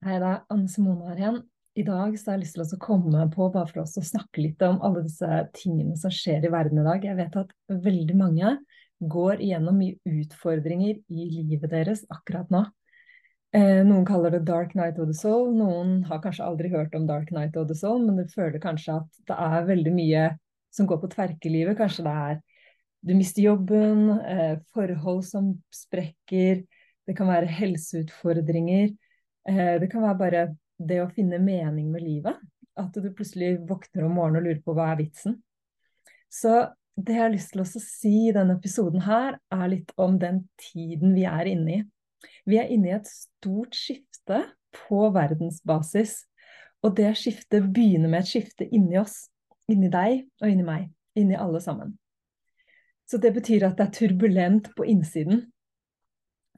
Hei, det er Anne Simone her igjen. I dag så har jeg lyst til å komme på bare for oss å snakke litt om alle disse tingene som skjer i verden i dag. Jeg vet at veldig mange går igjennom mye utfordringer i livet deres akkurat nå. Eh, noen kaller det 'Dark Night of the Soul'. Noen har kanskje aldri hørt om 'Dark Night of the Soul', men du føler kanskje at det er veldig mye som går på tverke Kanskje det er du mister jobben, eh, forhold som sprekker, det kan være helseutfordringer. Eh, det kan være bare det å finne mening med livet. At du plutselig våkner om morgenen og lurer på hva er vitsen. Så det jeg har lyst til å si i denne episoden her, er litt om den tiden vi er inne i. Vi er inne i et stort skifte på verdensbasis. Og det skiftet begynner med et skifte inni oss. Inni deg og inni meg. Inni alle sammen. Så det betyr at det er turbulent på innsiden.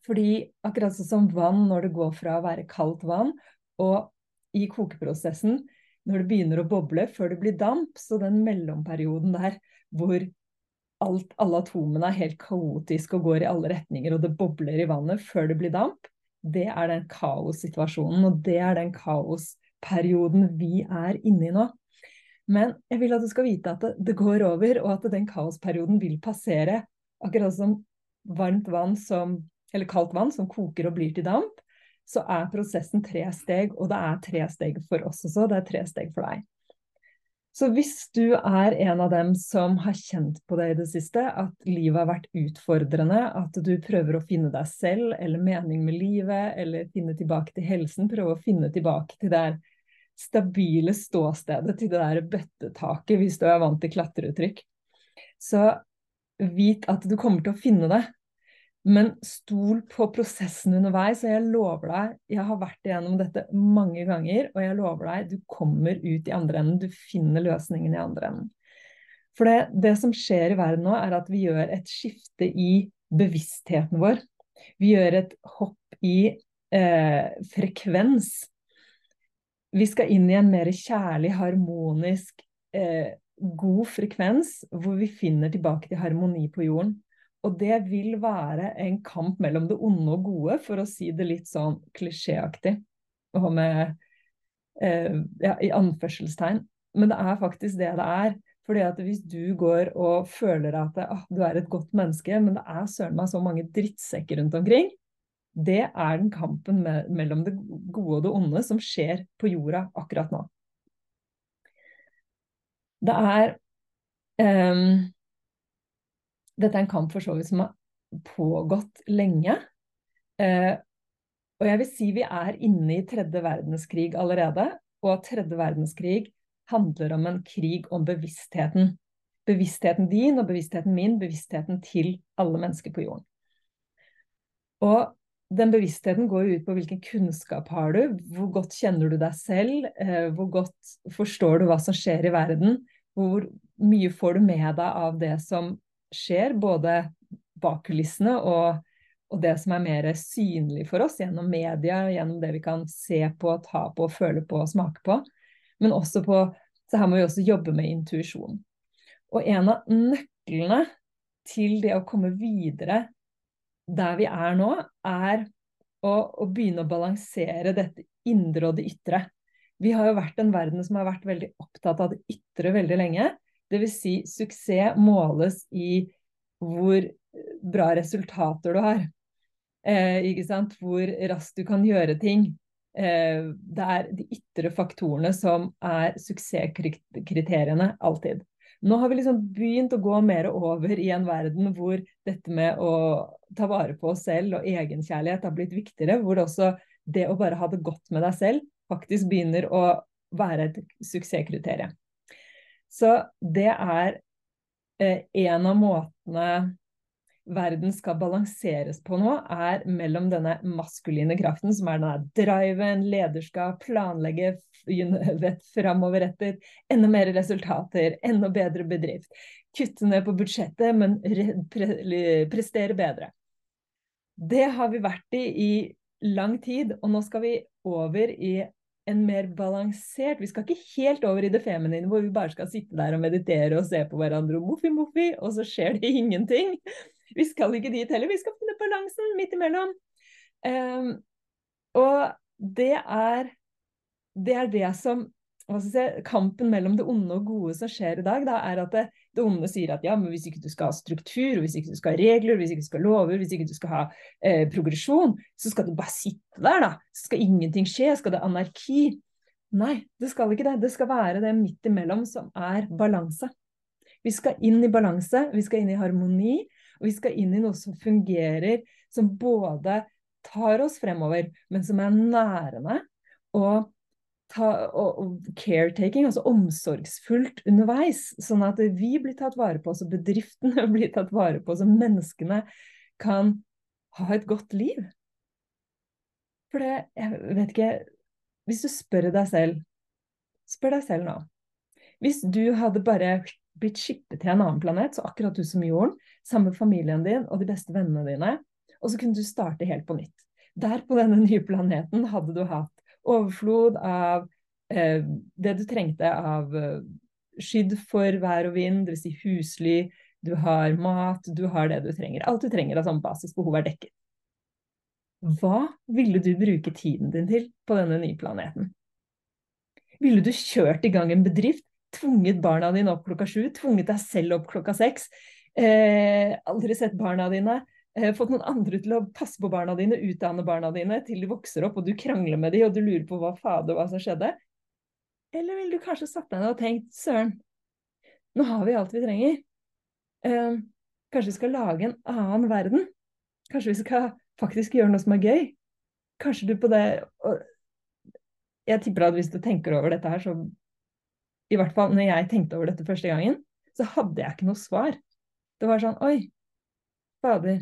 Fordi akkurat sånn som vann når det går fra å være kaldt vann, og i kokeprosessen, når det begynner å boble før det blir damp, så den mellomperioden der hvor alt, alle atomene er helt kaotiske og går i alle retninger, og det bobler i vannet før det blir damp, det er den kaossituasjonen, og det er den kaosperioden vi er inne i nå. Men jeg vil at du skal vite at det, det går over, og at den kaosperioden vil passere. Akkurat som varmt vann som eller kaldt vann som koker og blir til damp, så er prosessen tre steg, og det er tre steg for oss også. Det er tre steg for deg. Så hvis du er en av dem som har kjent på det i det siste, at livet har vært utfordrende, at du prøver å finne deg selv eller mening med livet, eller finne tilbake til helsen, prøve å finne tilbake til det stabile ståstedet, til det der bøttetaket, hvis du er vant til klatreuttrykk, så vit at du kommer til å finne det. Men stol på prosessen underveis, og jeg lover deg, jeg har vært igjennom dette mange ganger, og jeg lover deg, du kommer ut i andre enden, du finner løsningen i andre enden. For det, det som skjer i verden nå, er at vi gjør et skifte i bevisstheten vår. Vi gjør et hopp i eh, frekvens. Vi skal inn i en mer kjærlig, harmonisk, eh, god frekvens, hvor vi finner tilbake til harmoni på jorden. Og det vil være en kamp mellom det onde og gode, for å si det litt sånn klisjéaktig. Og med eh, ja, i anførselstegn. Men det er faktisk det det er. Fordi at hvis du går og føler at ah, du er et godt menneske, men det er søren meg så mange drittsekker rundt omkring, det er den kampen me mellom det gode og det onde som skjer på jorda akkurat nå. Det er um, dette er en kamp for så vidt som har pågått lenge. Eh, og jeg vil si vi er inne i tredje verdenskrig allerede. Og at tredje verdenskrig handler om en krig om bevisstheten. Bevisstheten din og bevisstheten min, bevisstheten til alle mennesker på jorden. Og den bevisstheten går jo ut på hvilken kunnskap har du, hvor godt kjenner du deg selv, eh, hvor godt forstår du hva som skjer i verden, hvor mye får du med deg av det som skjer, både bak kulissene og, og, det som er mer synlig for oss gjennom media, gjennom det vi kan se på, ta på, føle på og smake på. Men også på Så her må vi også jobbe med intuisjon. Og en av nøklene til det å komme videre der vi er nå, er å, å begynne å balansere dette indre og det ytre. Vi har jo vært en verden som har vært veldig opptatt av det ytre veldig lenge. Dvs. Si, suksess måles i hvor bra resultater du har. Eh? Hvor raskt du kan gjøre ting. Eh, det er de ytre faktorene som er suksesskriteriene alltid. Nå har vi liksom begynt å gå mer over i en verden hvor dette med å ta vare på oss selv og egenkjærlighet har blitt viktigere. Hvor også det å bare ha det godt med deg selv faktisk begynner å være et suksesskriterium. Så det er eh, en av måtene verden skal balanseres på nå, er mellom denne maskuline kraften, som er denne driven, lederskap, planlegge, framoverrettet, enda mer resultater, enda bedre bedrift. Kutte ned på budsjettet, men prestere bedre. Det har vi vært i i lang tid, og nå skal vi over i en mer balansert Vi skal ikke helt over i det feminine, hvor vi bare skal sitte der og meditere og se på hverandre og moffi, moffi, og så skjer det ingenting. Vi skal ikke dit heller. Vi skal finne balansen midt imellom. Um, og det er det, er det som si, Kampen mellom det onde og gode som skjer i dag, da, er at det, det, onde sier at ja, men hvis ikke du skal ha struktur, hvis ikke du skal ha regler, hvis ikke du skal ha lover, hvis ikke du skal ha eh, progresjon, så skal du bare sitte der, da. Så skal ingenting skje. Skal det anarki? Nei, det skal ikke det. Det skal være det midt imellom som er balanse. Vi skal inn i balanse, vi skal inn i harmoni, og vi skal inn i noe som fungerer, som både tar oss fremover, men som er nærende og ta, og, og caretaking, altså omsorgsfullt underveis. Sånn at vi blir tatt vare på, så bedriftene blir tatt vare på, så menneskene kan ha et godt liv. For det, jeg vet ikke Hvis du spør deg selv Spør deg selv nå. Hvis du hadde bare blitt skippet til en annen planet, så akkurat du som jorden, sammen med familien din og de beste vennene dine, og så kunne du starte helt på nytt. Der på denne nye planeten hadde du hatt overflod av eh, det du trengte av eh, skydd for vær og vind, dvs. Si husly, du har mat, du har det du trenger. Alt du trenger av sånn basisbehov er dekket. Hva ville du bruke tiden din til på denne nye planeten? Ville du kjørt i gang en bedrift, tvunget barna dine opp klokka sju, tvunget deg selv opp klokka seks, eh, aldri sett barna dine, fått noen andre til å passe på barna dine, utdanne barna dine til de vokser opp, og du krangler med dem, og du lurer på hva fader, hva som skjedde? Eller vil du kanskje satt deg ned og tenkt søren, nå har vi alt vi trenger. Eh, kanskje vi skal lage en annen verden? Kanskje vi skal faktisk gjøre noe som er gøy? Kanskje du på det Jeg tipper at hvis du tenker over dette her, så I hvert fall når jeg tenkte over dette første gangen, så hadde jeg ikke noe svar. Det var sånn Oi, fader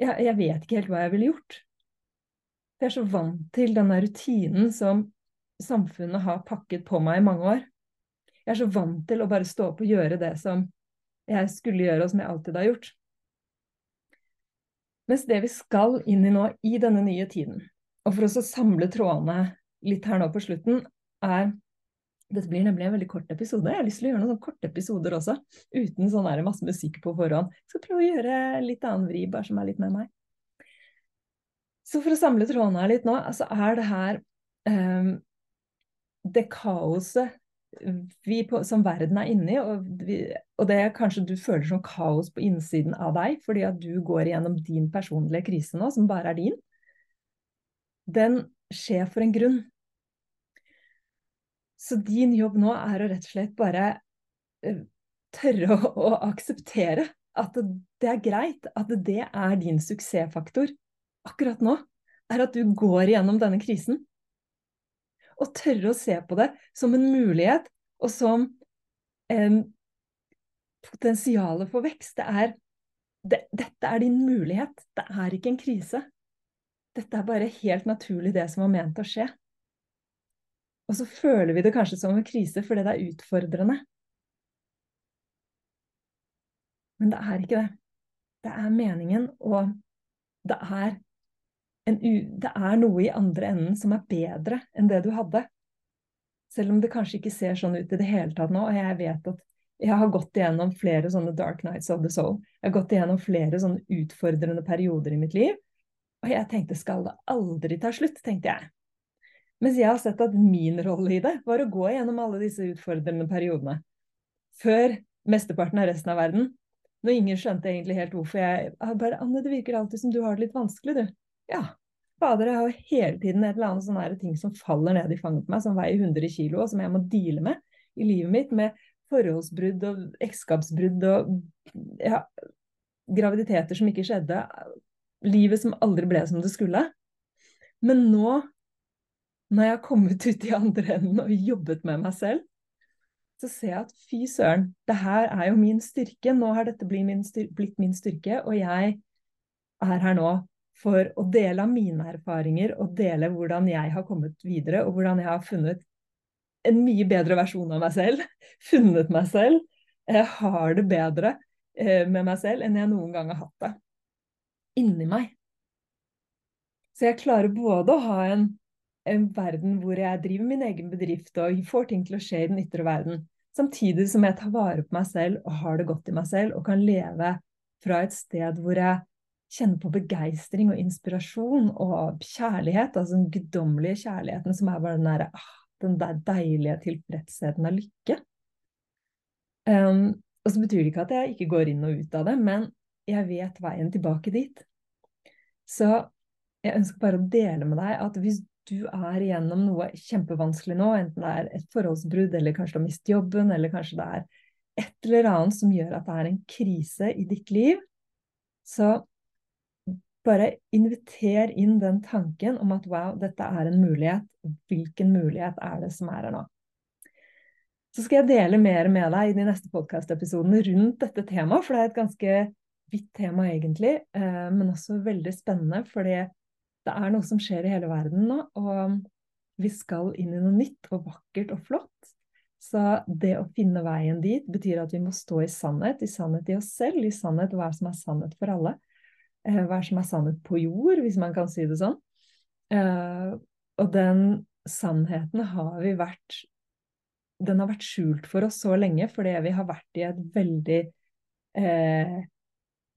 jeg, jeg vet ikke helt hva jeg ville gjort. Jeg er så vant til denne rutinen som samfunnet har pakket på meg i mange år. Jeg er så vant til å bare stå opp og gjøre det som jeg skulle gjøre, og som jeg alltid har gjort. Mens det vi skal inn i nå, i denne nye tiden, og for å samle trådene litt her nå på slutten, er dette blir nemlig en veldig kort episode. Jeg har lyst til å gjøre noen korte episoder også. Uten sånn masse musikk på forhånd. Jeg skal prøve å gjøre litt annen vri, bare som er litt med meg. Så for å samle trådene her litt nå, altså er det her um, det kaoset vi på, som verden er inni, og, vi, og det kanskje du føler som kaos på innsiden av deg, fordi at du går igjennom din personlige krise nå, som bare er din, den skjer for en grunn. Så din jobb nå er å rett og slett bare uh, tørre å, å, akseptere at det, er greit, at det er din suksessfaktor akkurat nå. Er at du går igjennom denne krisen. Og tørre å se på det som en mulighet og som en potensialet for vekst. Det er, det, dette er din mulighet. Det er ikke en krise. Dette er bare helt naturlig det som var ment å skje. Og så føler vi det kanskje som en krise fordi det er utfordrende. Men det er ikke det. Det er meningen, og det er, det er noe i andre enden som er bedre enn det du hadde. Selv om det kanskje ikke ser sånn ut i det hele tatt nå. Og jeg vet at jeg har gått igjennom flere sånne dark nights of the soul. Jeg har gått igjennom flere sånne utfordrende perioder i mitt liv. Og jeg tenkte skal det aldri ta slutt, tenkte jeg. Mens jeg har sett at min rolle i det var å gå gjennom alle disse utfordrende periodene. Før mesteparten av resten av verden. Når ingen skjønte egentlig helt hvorfor jeg bare Anne, det virker alltid som du har det litt vanskelig, du. Ja. Fader, jeg har jo hele tiden et eller annet sånn ting som faller ned i fanget på meg, som veier 100 kilo, og som jeg må deale med i livet mitt. Med forholdsbrudd og ekteskapsbrudd og ja, graviditeter som ikke skjedde. Livet som aldri ble som det skulle. Men nå når jeg har kommet ut i andre enden og jobbet med meg selv, så ser jeg at fy søren, det her er jo min styrke. Nå har dette blitt min, blitt min styrke, og jeg er her nå for å dele av mine erfaringer og dele hvordan jeg har kommet videre, og hvordan jeg har funnet en mye bedre versjon av meg selv. Funnet meg selv. Jeg har det bedre eh, med meg selv enn jeg noen gang har hatt det. Inni meg. Så jeg klarer både å ha en en verden hvor jeg driver min egen bedrift og får ting til å skje i den ytre verden. Samtidig som jeg tar vare på meg selv og har det godt i meg selv og kan leve fra et sted hvor jeg kjenne på begeistring og inspirasjon og kjærlighet, altså den guddommelige kjærligheten som er bare den der, ah, den der deilige tilfredsheten av lykke. Um, og så betyr det ikke at jeg ikke går inn og ut av det, men jeg vet veien tilbake dit. Så jeg ønsker bare å dele med deg at hvis du er igjennom noe kjempevanskelig nå, enten det er et forholdsbrudd, eller kanskje du har mistet jobben, eller kanskje det er et eller annet som gjør at det er en krise i ditt liv, så bare inviter inn den tanken om at wow, dette er en mulighet. Hvilken mulighet er det som er her nå? Så skal jeg dele mer med deg i de neste podkastepisodene rundt dette temaet, for det er et ganske vidt tema egentlig, eh, men også veldig spennende, fordi det er noe som skjer i hele verden nå, og vi skal inn i noe nytt og vakkert og flott. Så det å finne veien dit betyr at vi må stå i sannhet, i sannhet i oss selv, i sannhet hva som er sannhet for alle. Eh, hva som er sannhet på jord, hvis man kan si det sånn. Eh, og den sannheten har vi vært Den har vært skjult for oss så lenge fordi vi har vært i et veldig eh,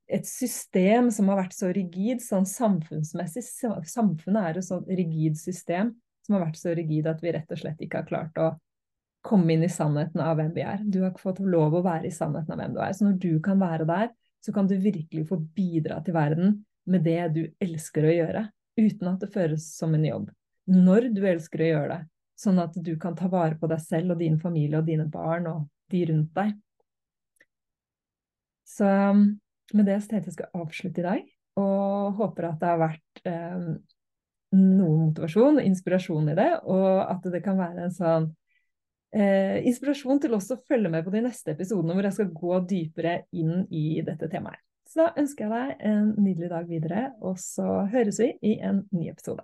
et system som har vært så rigid, sånn samfunnsmessig. Samfunnet er et sånn rigid system som har vært så rigid at vi rett og slett ikke har klart å komme inn i sannheten av hvem vi er. Du har ikke fått lov å være i sannheten av hvem du er. Så når du kan være der, så kan du virkelig få bidra til verden med det du elsker å gjøre, uten at det føles som en jobb. Når du elsker å gjøre det, sånn at du kan ta vare på deg selv og din familie og dine barn og de rundt deg. Så med det så tenkte jeg skal avslutte i dag, og håper at det har vært eh, noe motivasjon og inspirasjon i det, og at det kan være en sånn eh, inspirasjon til også å følge med på de neste episodene hvor jeg skal gå dypere inn i dette temaet. Så da ønsker jeg deg en nydelig dag videre, og så høres vi i en ny episode.